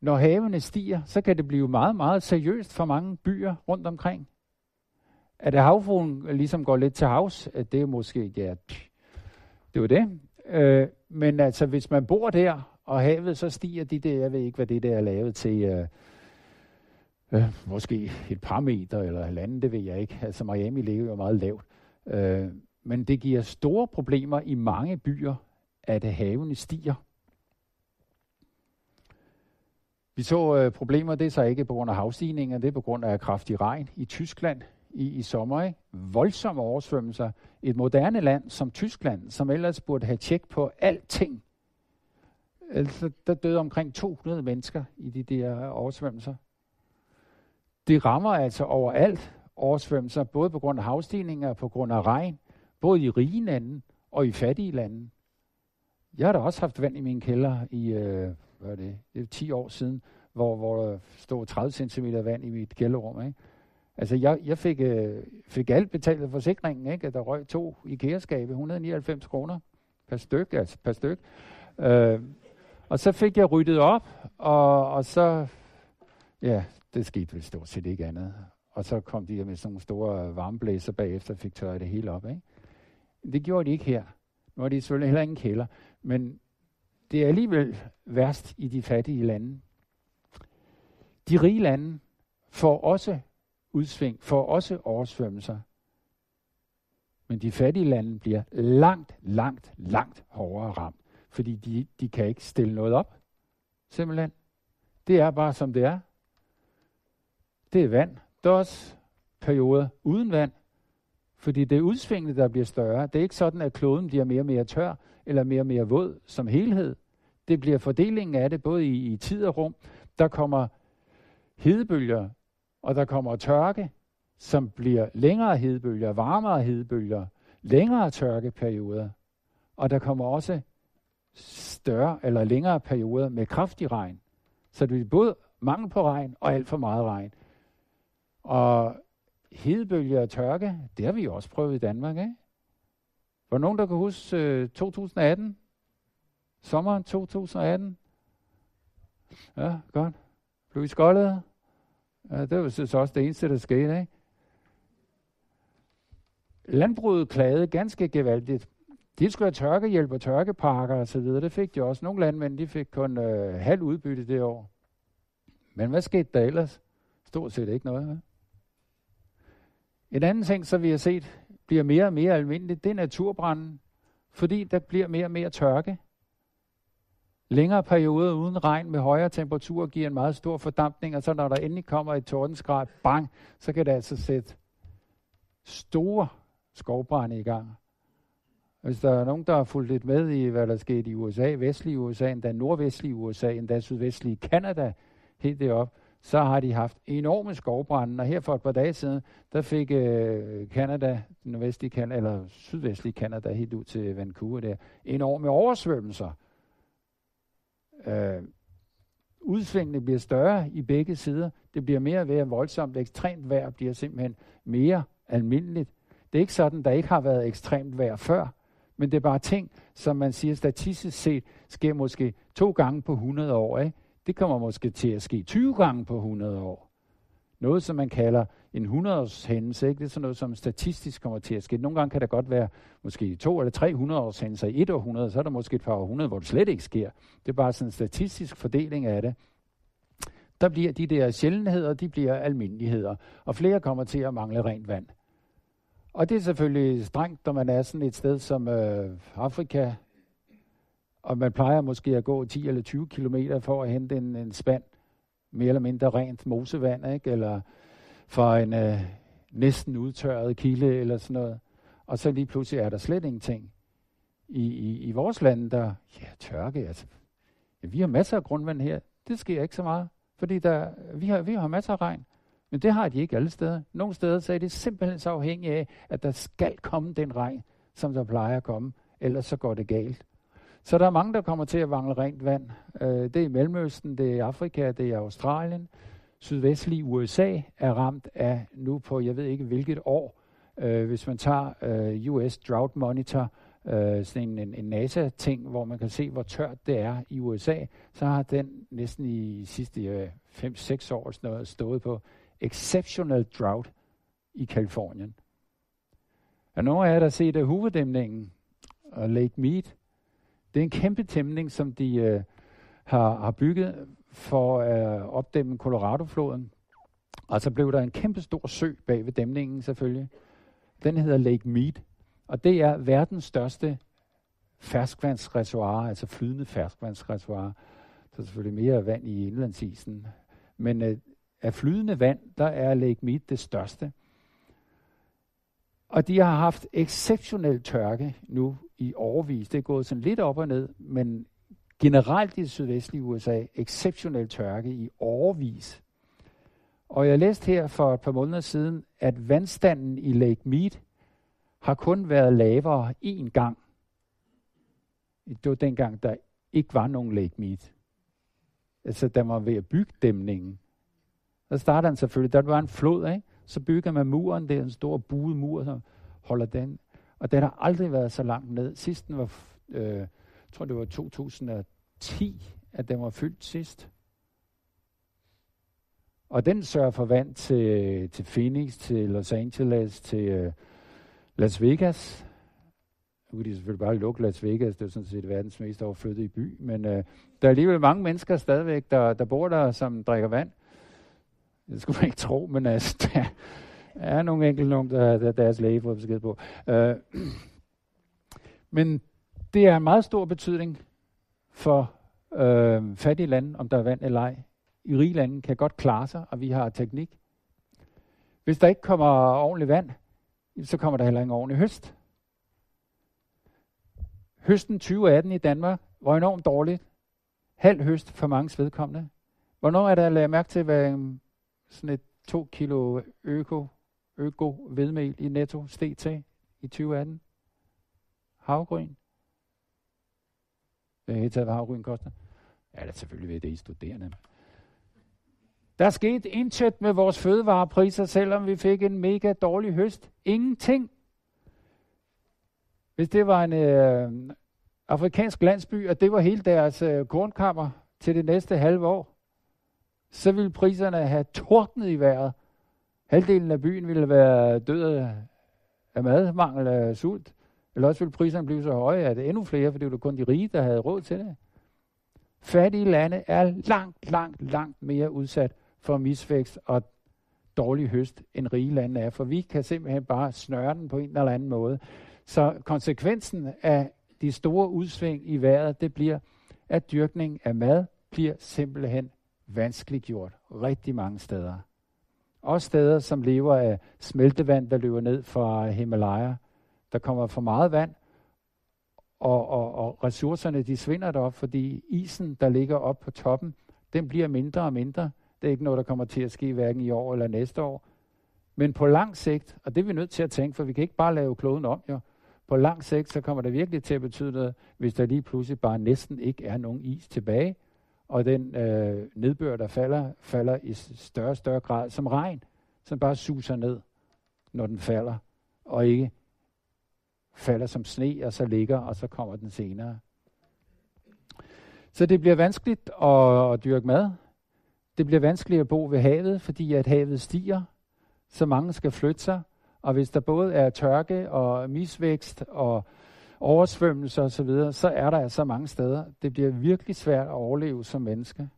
når havene stiger, så kan det blive meget, meget seriøst for mange byer rundt omkring. At havfruen ligesom går lidt til havs, at det er måske, ja, det var det. Øh, men altså, hvis man bor der, og havet så stiger de der, jeg ved ikke, hvad det der er lavet til, øh, øh, måske et par meter eller halvanden, det ved jeg ikke. Altså Miami ligger jo meget lavt. Øh, men det giver store problemer i mange byer, at havene stiger. Vi så øh, problemer, det er så ikke på grund af havstigninger, det er på grund af kraftig regn i Tyskland i, i sommer. Ikke? Voldsomme oversvømmelser. Et moderne land som Tyskland, som ellers burde have tjek på alting. Altså, der døde omkring 200 mennesker i de der oversvømmelser det rammer altså overalt oversvømmelser, både på grund af havstigninger og på grund af regn, både i rige lande og i fattige lande. Jeg har da også haft vand i min kælder i, øh, hvad er det, det er 10 år siden, hvor, hvor der stod 30 cm vand i mit kælderrum. Ikke? Altså, jeg, jeg fik, øh, fik alt betalt af forsikringen, ikke? Der røg to IKEA-skabe, 199 kroner per styk, altså per styk. Øh, og så fik jeg ryddet op, og, og så, ja, det skete vel stort set ikke andet. Og så kom de med sådan nogle store varmeblæser bagefter og fik tørret det hele op. Ikke? Det gjorde de ikke her. Nu er de selvfølgelig heller ingen kælder. Men det er alligevel værst i de fattige lande. De rige lande får også udsving, får også oversvømmelser. Men de fattige lande bliver langt, langt, langt hårdere ramt, fordi de, de kan ikke stille noget op. Simpelthen. Det er bare som det er det er vand. Der er også perioder uden vand, Fordi det er udsvingene, der bliver større. Det er ikke sådan, at kloden bliver mere og mere tør, eller mere og mere våd som helhed. Det bliver fordelingen af det, både i, i tid og rum. Der kommer hedebølger, og der kommer tørke, som bliver længere hedebølger, varmere hedebølger, længere tørkeperioder. Og der kommer også større eller længere perioder med kraftig regn. Så det bliver både mangel på regn og alt for meget regn. Og hedebølge og tørke, det har vi jo også prøvet i Danmark, ikke? Var nogen, der kan huske øh, 2018? Sommeren 2018? Ja, godt. Blev I skoldet? Ja, det var så også det eneste, der skete, ikke? Landbruget klagede ganske gevaldigt. De skulle have tørkehjælp og tørkeparker og så videre. Det fik de også. Nogle landmænd de fik kun øh, halv udbytte det år. Men hvad skete der ellers? Stort set ikke noget. Hvad? En anden ting, som vi har set bliver mere og mere almindeligt, det er naturbranden, fordi der bliver mere og mere tørke. Længere perioder uden regn med højere temperaturer giver en meget stor fordampning, og så når der endelig kommer et tordenskrab, bang, så kan det altså sætte store skovbrænde i gang. Hvis der er nogen, der har fulgt lidt med i, hvad der skete i USA, vestlige USA, endda nordvestlige USA, endda sydvestlige Kanada, helt deroppe, så har de haft enorme skovbrænde, og her for et par dage siden, der fik øh, Canada, den vestlige Canada, eller sydvestlige Canada, helt ud til Vancouver der, enorme oversvømmelser. Øh, udsvingene bliver større i begge sider. Det bliver mere og mere voldsomt. Ekstremt vejr bliver simpelthen mere almindeligt. Det er ikke sådan, der ikke har været ekstremt vejr før, men det er bare ting, som man siger statistisk set, sker måske to gange på 100 år. Ikke? Det kommer måske til at ske 20 gange på 100 år. Noget, som man kalder en 100-års hændelse. Ikke? Det er sådan noget, som statistisk kommer til at ske. Nogle gange kan der godt være måske to eller tre 100-års hændelser i et århundrede, så er der måske et par århundrede, hvor det slet ikke sker. Det er bare sådan en statistisk fordeling af det. Der bliver de der sjældenheder, de bliver almindeligheder, og flere kommer til at mangle rent vand. Og det er selvfølgelig strengt, når man er sådan et sted som øh, Afrika, og man plejer måske at gå 10 eller 20 kilometer for at hente en, en spand, mere eller mindre rent mosevand, ikke? eller fra en øh, næsten udtørret kilde eller sådan noget. Og så lige pludselig er der slet ingenting. I, i, i vores land, der, ja, tørke, altså, ja, vi har masser af grundvand her. Det sker ikke så meget, fordi der, vi, har, vi har masser af regn. Men det har de ikke alle steder. Nogle steder så er det simpelthen så afhængigt af, at der skal komme den regn, som der plejer at komme. Ellers så går det galt. Så der er mange, der kommer til at mangle rent vand. Øh, det er i Mellemøsten, det er Afrika, det er Australien. Sydvestlige USA er ramt af nu på, jeg ved ikke hvilket år, øh, hvis man tager øh, US Drought Monitor, øh, sådan en, en NASA-ting, hvor man kan se, hvor tørt det er i USA, så har den næsten i sidste øh, 5-6 år sådan noget, stået på exceptional drought i Kalifornien. Er nogen af jer, der har set hoveddæmningen og Lake Mead? Det er en kæmpe dæmning, som de øh, har, har bygget for at øh, opdæmme Colorado-floden. Og så blev der en kæmpe stor sø bag ved dæmningen selvfølgelig. Den hedder Lake Mead, og det er verdens største ferskvandsreservoir, altså flydende ferskvandsreservoir. Så selvfølgelig mere vand i indlandsisen. Men øh, af flydende vand, der er Lake Mead det største. Og de har haft exceptionel tørke nu i overvis. Det er gået sådan lidt op og ned, men generelt i det sydvestlige USA, exceptionel tørke i overvis. Og jeg læste her for et par måneder siden, at vandstanden i Lake Mead har kun været lavere én gang. Det var dengang, der ikke var nogen Lake Mead. Altså, der var ved at bygge dæmningen. Der starter han selvfølgelig, der var en flod, ikke? så bygger man muren, det er en stor buet mur, som holder den. Og den har aldrig været så langt ned. Sidst den var, øh, jeg tror det var 2010, at den var fyldt sidst. Og den sørger for vand til, til Phoenix, til Los Angeles, til øh, Las Vegas. Nu kan de selvfølgelig bare lukke Las Vegas, det er sådan set verdens mest overflyttede by. Men øh, der er alligevel mange mennesker stadigvæk, der, der bor der, som drikker vand. Det skulle man ikke tro, men altså, *laughs* der er nogle enkelte nogen, der, der deres læge får besked på. Øh, men det er en meget stor betydning for øh, fattige lande, om der er vand eller ej. I rige lande kan godt klare sig, og vi har teknik. Hvis der ikke kommer ordentligt vand, så kommer der heller ingen ordentlig høst. Høsten 2018 i Danmark var enormt dårligt. Halv høst for mange vedkommende. Hvornår er der lavet mærke til, hvad sådan et 2 kilo øko, øko vedmel i netto steg til i 2018? Havgryn. Jeg er taget, hvad havgryn koster? Ja, det er selvfølgelig ved det, I studerende. Der skete intet med vores fødevarepriser, selvom vi fik en mega dårlig høst. Ingenting. Hvis det var en øh, afrikansk landsby, og det var hele deres øh, kornkammer til det næste halve år, så ville priserne have tordnet i vejret. Halvdelen af byen ville være død af madmangel af sult. Eller også ville priserne blive så høje, at endnu flere, for det var kun de rige, der havde råd til det. Fattige lande er langt, langt, langt mere udsat for misvækst og dårlig høst, end rige lande er. For vi kan simpelthen bare snøre den på en eller anden måde. Så konsekvensen af de store udsving i vejret, det bliver, at dyrkning af mad bliver simpelthen vanskeliggjort rigtig mange steder. Også steder, som lever af smeltevand, der løber ned fra Himalaya. Der kommer for meget vand, og, og, og ressourcerne de svinder derop, fordi isen, der ligger op på toppen, den bliver mindre og mindre. Det er ikke noget, der kommer til at ske hverken i år eller næste år. Men på lang sigt, og det er vi nødt til at tænke, for vi kan ikke bare lave kloden om jo. På lang sigt, så kommer det virkelig til at betyde noget, hvis der lige pludselig bare næsten ikke er nogen is tilbage, og den øh, nedbør, der falder, falder i større og større grad som regn, som bare suser ned, når den falder, og ikke falder som sne, og så ligger, og så kommer den senere. Så det bliver vanskeligt at, at dyrke mad. Det bliver vanskeligt at bo ved havet, fordi at havet stiger, så mange skal flytte sig. Og hvis der både er tørke og misvækst og oversvømmelser osv., så er der altså mange steder. Det bliver virkelig svært at overleve som menneske.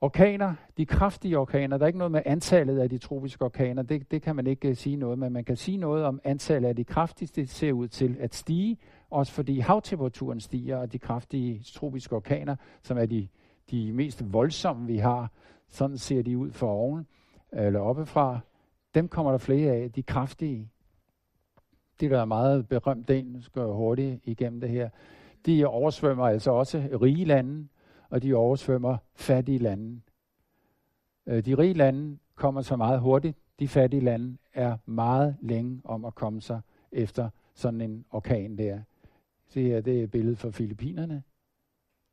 Orkaner, de kraftige orkaner, der er ikke noget med antallet af de tropiske orkaner, det, det kan man ikke uh, sige noget, men man kan sige noget om antallet af de kraftigste, det ser ud til at stige, også fordi havtemperaturen stiger, og de kraftige tropiske orkaner, som er de, de mest voldsomme, vi har, sådan ser de ud for oven, øh, eller oppefra, dem kommer der flere af, de kraftige. Det der er meget berømt en, skal jeg hurtigt igennem det her, de oversvømmer altså også rige lande, og de oversvømmer fattige lande. Øh, de rige lande kommer så meget hurtigt. De fattige lande er meget længe om at komme sig efter sådan en orkan der. Se her, det er et billede fra Filippinerne.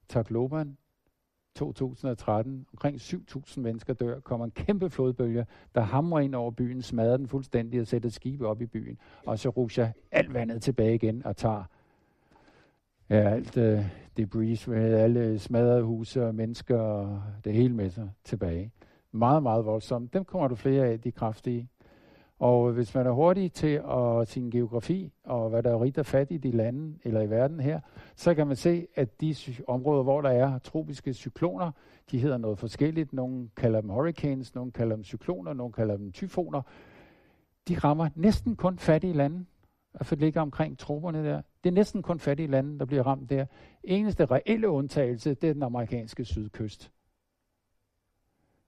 Tacloban, 2013. Omkring 7.000 mennesker dør. Kommer en kæmpe flodbølge, der hamrer ind over byen, smadrer den fuldstændig og sætter skibe op i byen. Og så rusher alt vandet tilbage igen og tager ja, alt uh, debris med alle smadrede huse og mennesker og det hele med sig tilbage. Meget, meget voldsomt. Dem kommer du flere af, de kraftige. Og hvis man er hurtig til at sin geografi og hvad der er rigt og fattigt i landet eller i verden her, så kan man se, at de områder, hvor der er tropiske cykloner, de hedder noget forskelligt. Nogle kalder dem hurricanes, nogle kalder dem cykloner, nogle kalder dem tyfoner. De rammer næsten kun fattige lande for det ligger omkring troberne der. Det er næsten kun fattige lande, der bliver ramt der. Eneste reelle undtagelse, det er den amerikanske sydkyst.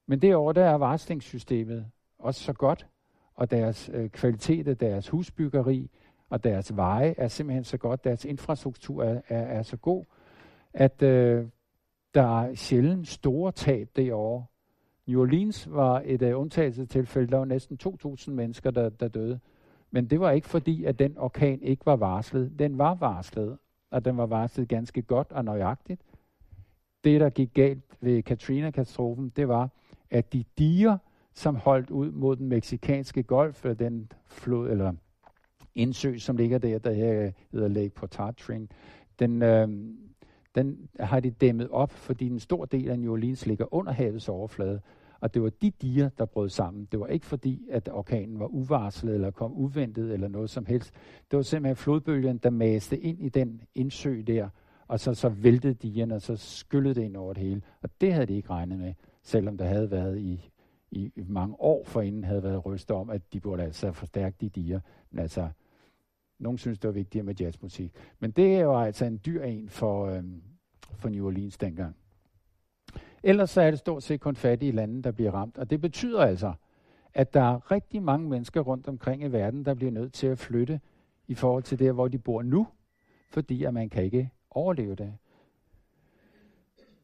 Men derover der er varslingssystemet også så godt, og deres øh, kvalitet af deres husbyggeri og deres veje er simpelthen så godt, deres infrastruktur er, er, er så god, at øh, der er sjældent store tab derovre. New Orleans var et uh, undtagelsestilfælde, der var næsten 2.000 mennesker, der, der døde. Men det var ikke fordi, at den orkan ikke var varslet. Den var varslet, og den var varslet ganske godt og nøjagtigt. Det, der gik galt ved Katrina-katastrofen, det var, at de diger, som holdt ud mod den meksikanske golf, øh, den flod, eller indsø, som ligger der, der øh, hedder Lake Pontchartrain, den, øh, den har de dæmmet op, fordi en stor del af New Orleans ligger under havets overflade. Og det var de diger, der brød sammen. Det var ikke fordi, at orkanen var uvarslet eller kom uventet eller noget som helst. Det var simpelthen flodbølgen, der maste ind i den indsø der, og så, så væltede digerne, og så skyllede det ind over det hele. Og det havde de ikke regnet med, selvom der havde været i, i mange år forinden havde været rystet om, at de burde altså forstærke de diger. Men altså, nogen synes, det var vigtigere med jazzmusik. Men det var altså en dyr en for, øhm, for New Orleans dengang. Ellers så er det stort set kun fattige lande, der bliver ramt. Og det betyder altså, at der er rigtig mange mennesker rundt omkring i verden, der bliver nødt til at flytte i forhold til der, hvor de bor nu, fordi at man kan ikke overleve det.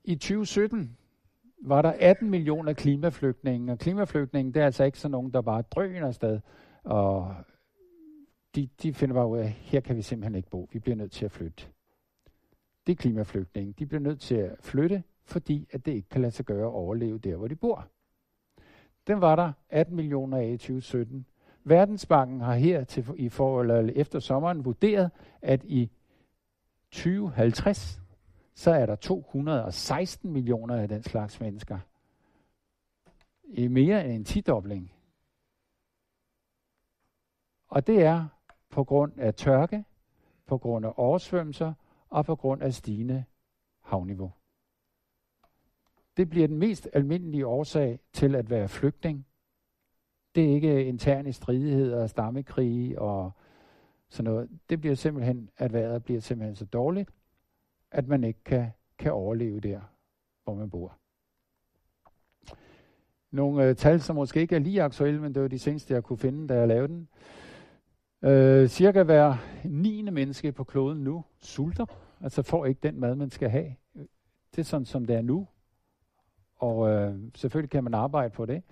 I 2017 var der 18 millioner klimaflygtninge, og klimaflygtninge, det er altså ikke sådan nogen, der bare drøner afsted, og de, de finder bare ud af, at her kan vi simpelthen ikke bo, vi bliver nødt til at flytte. Det er klimaflygtninge. De bliver nødt til at flytte, fordi at det ikke kan lade sig gøre at overleve der, hvor de bor. Den var der 18 millioner af i 2017. Verdensbanken har her til, i for, eller efter sommeren vurderet, at i 2050, så er der 216 millioner af den slags mennesker. I mere end en tidobling. Og det er på grund af tørke, på grund af oversvømmelser og på grund af stigende havniveau. Det bliver den mest almindelige årsag til at være flygtning. Det er ikke interne stridigheder, stammekrige og sådan noget. Det bliver simpelthen, at vejret bliver simpelthen så dårligt, at man ikke kan, kan overleve der, hvor man bor. Nogle øh, tal, som måske ikke er lige aktuelle, men det var de seneste, jeg kunne finde, da jeg lavede den. Øh, cirka hver 9. menneske på kloden nu sulter, altså får ikke den mad, man skal have. Det er sådan, som det er nu. Og øh, selvfølgelig kan man arbejde på det.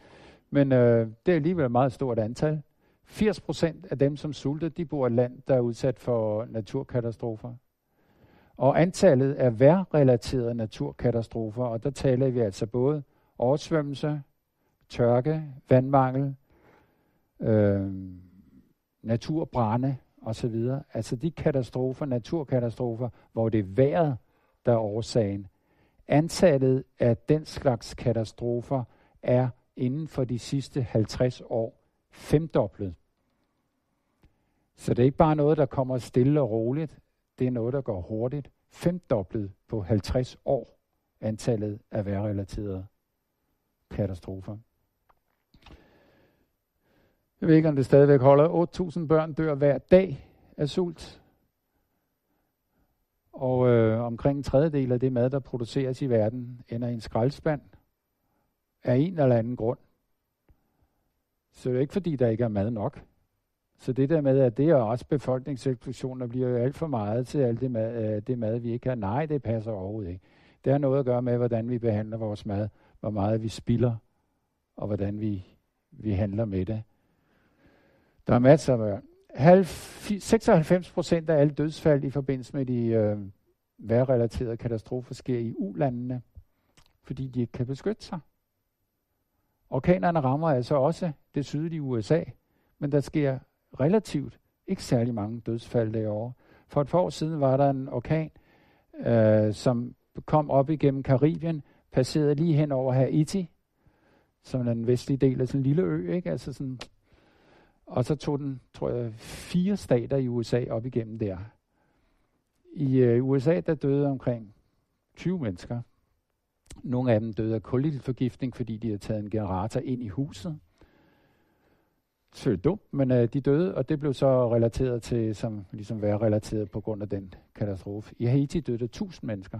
Men øh, det er alligevel et meget stort antal. 80 procent af dem, som sulter, de bor i et land, der er udsat for naturkatastrofer. Og antallet af værrelaterede naturkatastrofer, og der taler vi altså både oversvømmelse, tørke, vandmangel, øh, naturbrænde osv. Altså de katastrofer, naturkatastrofer, hvor det er vejret, der er årsagen. Antallet af den slags katastrofer er inden for de sidste 50 år femdoblet. Så det er ikke bare noget, der kommer stille og roligt. Det er noget, der går hurtigt. Femdoblet på 50 år antallet af værrelaterede katastrofer. Jeg ved ikke, om det stadigvæk holder. 8.000 børn dør hver dag af sult. Og øh, omkring en tredjedel af det mad, der produceres i verden, ender i en skraldespand af en eller anden grund. Så det er ikke fordi, der ikke er mad nok. Så det der med, at det er også befolkningseksplosioner, bliver jo alt for meget til alt det mad, øh, det mad, vi ikke har. Nej, det passer overhovedet ikke. Det har noget at gøre med, hvordan vi behandler vores mad, hvor meget vi spilder, og hvordan vi, vi handler med det. Der er masser af børn. 96 procent af alle dødsfald i forbindelse med de øh, værrelaterede katastrofer sker i ulandene, fordi de ikke kan beskytte sig. Orkanerne rammer altså også det sydlige USA, men der sker relativt ikke særlig mange dødsfald derovre. For et par år siden var der en orkan, øh, som kom op igennem Karibien, passerede lige hen over Haiti, som er den vestlige del af sådan en lille ø, ikke? Altså sådan, og så tog den, tror jeg, fire stater i USA op igennem der. I øh, USA, der døde omkring 20 mennesker. Nogle af dem døde af kulilforgiftning, fordi de havde taget en generator ind i huset. Selvfølgelig dumt, men øh, de døde, og det blev så relateret til, som ligesom være relateret på grund af den katastrofe. I Haiti døde 1000 mennesker.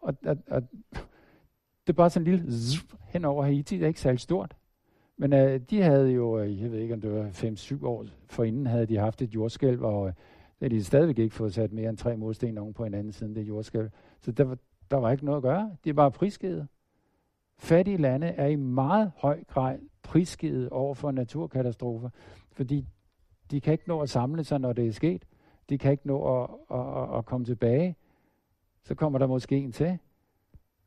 Og, og, og det er bare sådan en lille zzz, hen over Haiti, det er ikke særlig stort. Men øh, de havde jo, øh, jeg ved ikke om det var 5-7 år forinden, havde de haft et jordskælv, og øh, det de stadigvæk ikke fået sat mere end tre modsten oven på hinanden siden det jordskælv. Så der var, der var ikke noget at gøre. De var prisgivet. Fattige lande er i meget høj grad prisgivet over for naturkatastrofer, fordi de kan ikke nå at samle sig, når det er sket. De kan ikke nå at, at, at, at komme tilbage. Så kommer der måske en til.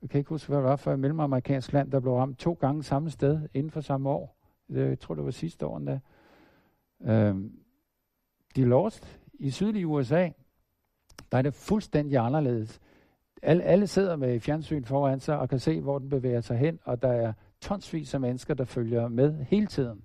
Jeg kan ikke huske, hvad det var for et mellemamerikansk land, der blev ramt to gange samme sted inden for samme år. Jeg tror, det var sidste år endda. Øhm, de er lost i sydlige USA. Der er det fuldstændig anderledes. Alle, alle sidder med fjernsyn foran sig og kan se, hvor den bevæger sig hen, og der er tonsvis af mennesker, der følger med hele tiden.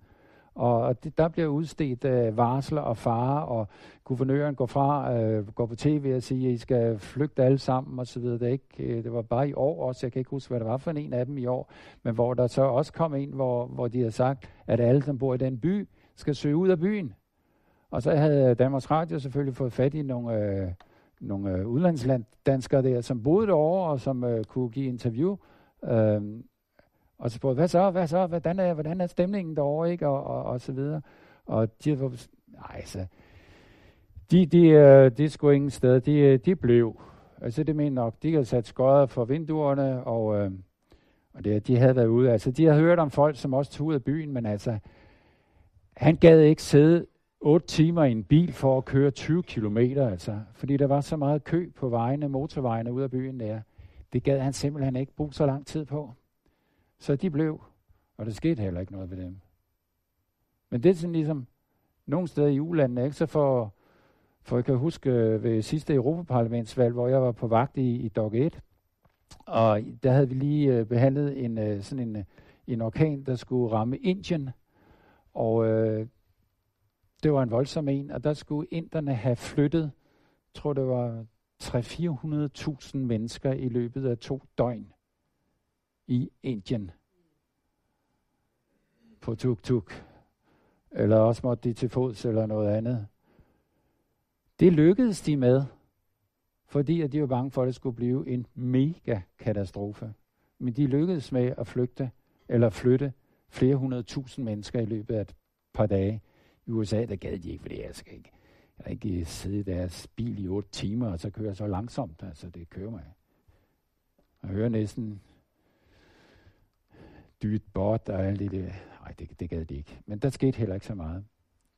Og det, der bliver udstedt øh, varsler og farer, og guvernøren går fra, øh, går på tv og siger, at I skal flygte alle sammen osv. Det, er ikke, øh, det var bare i år også, jeg kan ikke huske, hvad det var for en af dem i år, men hvor der så også kom en, hvor, hvor de havde sagt, at alle, som bor i den by, skal søge ud af byen. Og så havde Danmarks Radio selvfølgelig fået fat i nogle, øh, nogle øh, udlandslanddanskere der, som boede derovre, og som øh, kunne give interview. Øh, Og så spurgte, hvad så, hvad så, hvordan er, hvordan er stemningen derovre, ikke? Og, og, og så videre. Og de, nej, altså, de, de, øh, de skulle ingen sted, de, øh, de blev. Altså det mener nok, de havde sat skodder for vinduerne, og, øh, og det, de havde været ude. Altså de havde hørt om folk, som også tog ud af byen, men altså, han gad ikke sidde 8 timer i en bil for at køre 20 km, altså, fordi der var så meget kø på vejene, motorvejene ud af byen der. Det gad han simpelthen ikke bruge så lang tid på. Så de blev, og der skete heller ikke noget ved dem. Men det er sådan ligesom, nogle steder i ulandene, ikke? så for, for jeg kan huske øh, ved sidste Europaparlamentsvalg, hvor jeg var på vagt i, i DOG 1, og der havde vi lige øh, behandlet en, øh, sådan en, en orkan, der skulle ramme Indien, og øh, det var en voldsom en, og der skulle inderne have flyttet, jeg tror det var 300-400.000 mennesker i løbet af to døgn i Indien på tuk-tuk. Eller også måtte de til fods eller noget andet. Det lykkedes de med, fordi at de var bange for, at det skulle blive en mega katastrofe. Men de lykkedes med at flygte, eller flytte flere hundrede tusind mennesker i løbet af et par dage. I USA, der gad de ikke, fordi jeg skal ikke, jeg ikke sidde i deres bil i otte timer, og så køre så langsomt. Altså, det kører mig. Jeg hører næsten dyt bot og alt det der. Nej, det, det gad de ikke. Men der skete heller ikke så meget.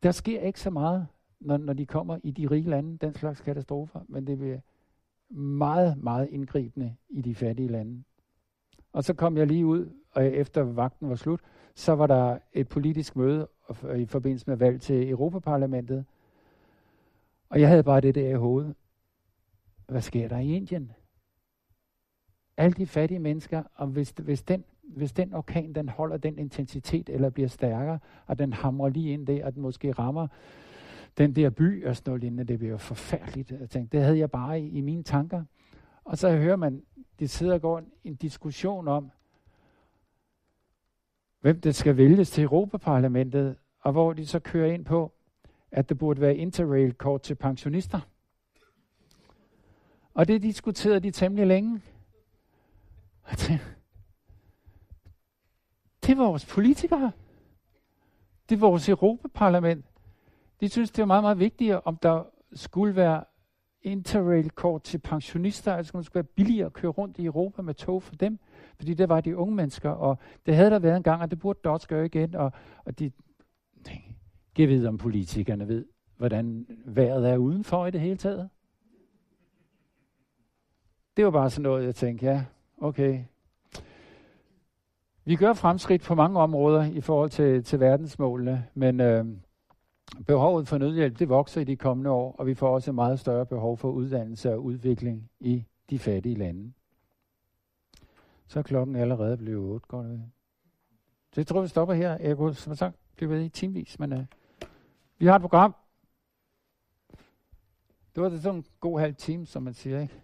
Der sker ikke så meget, når, når de kommer i de rige lande, den slags katastrofer, men det bliver meget, meget indgribende i de fattige lande. Og så kom jeg lige ud, og efter vagten var slut, så var der et politisk møde i forbindelse med valg til Europaparlamentet. Og jeg havde bare det der i hovedet. Hvad sker der i Indien? Alle de fattige mennesker, og hvis, hvis, den, hvis den orkan den holder den intensitet, eller bliver stærkere, og den hamrer lige ind der, og den måske rammer den der by og sådan noget lignende, det bliver jo forfærdeligt. Jeg tænkte, det havde jeg bare i, i mine tanker. Og så hører man, det sidder og går en, en diskussion om, hvem det skal vælges til Europaparlamentet, og hvor de så kører ind på, at der burde være interrail-kort til pensionister. Og det diskuterede de temmelig længe. Det er vores politikere. Det er vores Europaparlament. De synes, det er meget, meget vigtigt, om der skulle være interrail-kort til pensionister, altså det skulle være billigere at køre rundt i Europa med tog for dem, fordi der var de unge mennesker, og det havde der været en gang, og det burde Dodds gøre igen, og, og de giver ved, om politikerne ved, hvordan vejret er udenfor i det hele taget. Det var bare sådan noget, jeg tænkte, ja, okay. Vi gør fremskridt på mange områder i forhold til, til verdensmålene, men øh, behovet for nødhjælp, det vokser i de kommende år, og vi får også et meget større behov for uddannelse og udvikling i de fattige lande. Så er klokken allerede blevet 8, går det Så jeg tror, vi stopper her. Jeg kunne som sagt blive ved i timevis, men uh, vi har et program. Det var det sådan en god halv time, som man siger, ikke?